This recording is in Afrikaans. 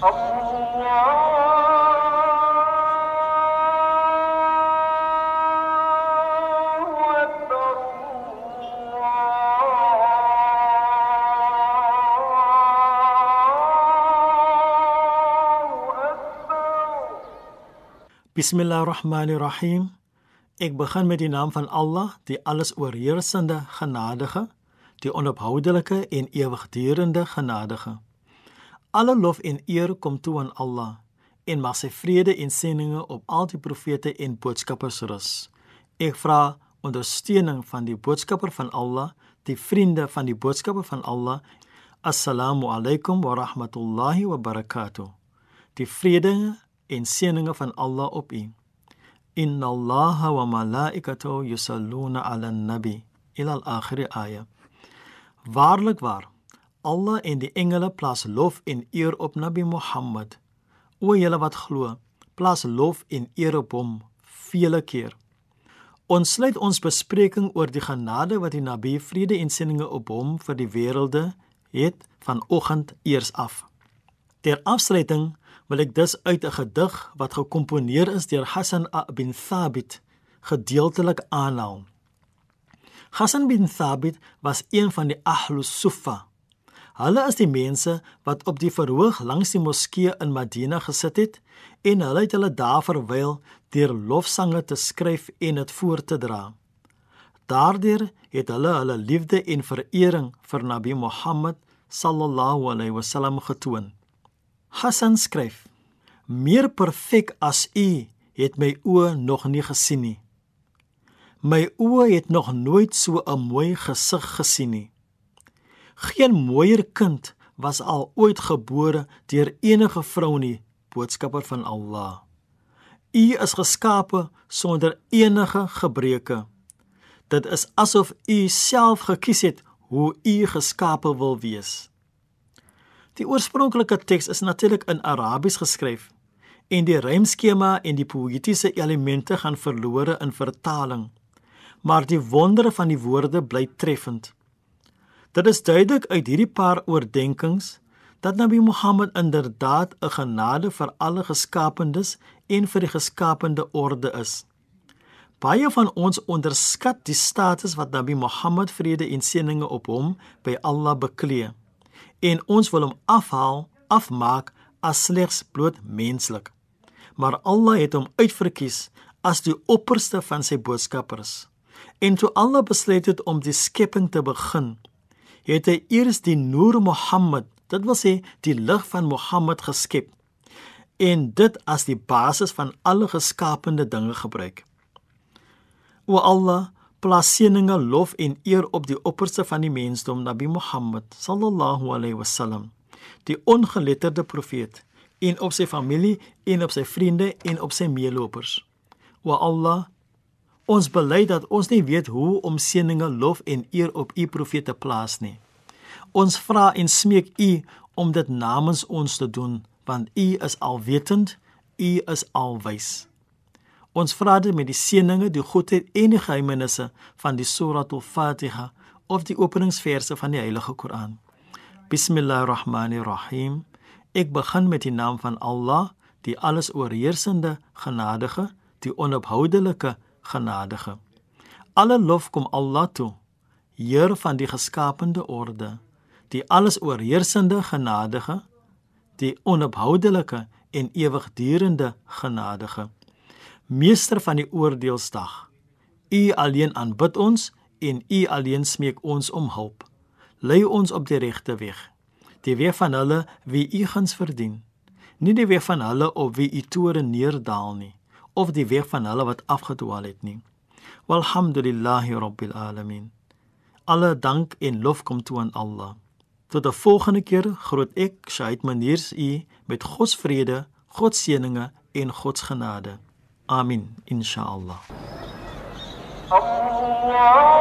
Bismillah ar-Rahman ar-Rahim. Ek begin met die naam van Allah, die alles oorheersende, genadige, die onophoudelike en ewigdurende genadige. Alle lof en eer kom toe aan Allah en mag sy vrede en seëninge op al die profete en boodskappers rus. Ek vra ondersteuning van die boodskapper van Allah, die vriende van die boodskapper van Allah. Assalamu alaykum wa rahmatullahi wa barakatuh. Die vrede en seëninge van Allah op u. Inna Allaha wa malaikatahu yusalluna 'alan nabi ila al-akhir ayah. Waarlik waar, Allah en die engele plaas lof en eer op Nabi Muhammad. O julle wat glo, plaas lof en eer op hom vele keer. Ons sluit ons bespreking oor die genade wat die Nabi vrede en seëninge op hom vir die wêrelde het vanoggend eers af. Ter afsluiting wil ek dus uit 'n gedig wat gekomponeer is deur Hassan bin Thabit gedeeltelik aanhaal. Hassan bin Thabit was een van die Ahlus Suffa. Hulle is die mense wat op die verhoog langs die moskee in Madina gesit het en hulle het hulle daar verwyl deur lofsange te skryf en dit voor te dra. Daardeur het hulle hulle liefde en verering vir Nabi Muhammad sallallahu alaihi wasallam getoon. Hassan skryf: Meer perfek as u het my oë nog nie gesien nie. My oë het nog nooit so 'n mooi gesig gesien nie. Geen mooier kind was al ooit gebore deur enige vrou nie, boodskapper van Allah. U is geskape sonder enige gebreke. Dit is asof u self gekies het hoe u geskape wil wees. Die oorspronklike teks is natuurlik in Arabies geskryf en die rymskema en die poëtiese elemente gaan verlore in vertaling. Maar die wondere van die woorde bly treffend. Dit is duidelik uit hierdie paar oordeenkings dat Nabi Muhammad inderdaad 'n genade vir alle geskaapendes en vir die geskaapte orde is. Baie van ons onderskat die status wat Nabi Muhammad vrede en seëninge op hom by Allah beklee en ons wil hom afhaal, afmaak as slegs bloot menslik. Maar Allah het hom uitverkies as die opperste van sy boodskappers. En toe Allah besluit het om die skepping te begin, het hy eers die Noor Mohammed, dit wil sê die lig van Mohammed geskep en dit as die basis van alle geskaapte dinge gebruik. O Allah, plaas seëninge, lof en eer op die opperste van die mensdom, Nabi Muhammad sallallahu alaihi wasallam, die ongeletterde profeet, en op sy familie en op sy vriende en op sy meelopers. O Allah, ons bely dat ons nie weet hoe om seëninge, lof en eer op u profeet te plaas nie. Ons vra en smeek u om dit namens ons te doen, want u is alwetend, u is alwys. Ons vra dit met die seëninge, die goedheid en die geheimenisse van die Surah Al-Fatiha of die openingsverse van die Heilige Koran. Bismillahirrahmanirrahim. Ek begin met die naam van Allah, die alles oorheersende, genadige, die onophoudelike, genadige. Alle lof kom Allah toe, Heer van die geskapende orde, die alles oorheersende, genadige, die onophoudelike en ewigdurende genadige meester van die oordeelsdag. U alleen aanbid ons en u alleen smeek ons om hulp. Lei ons op die regte weg, die weg van hulle wie u guns verdien, nie die weg van hulle op wie u toren neerdaal nie, of die weg van hulle wat afgedwaal het nie. Walhamdulillahi rabbil alamin. Alle dank en lof kom toe aan Allah. Tot 'n volgende keer groet ek Shaid Maniers u met God se vrede, God se seëninge en God se genade. Amin, insha Allah. Allah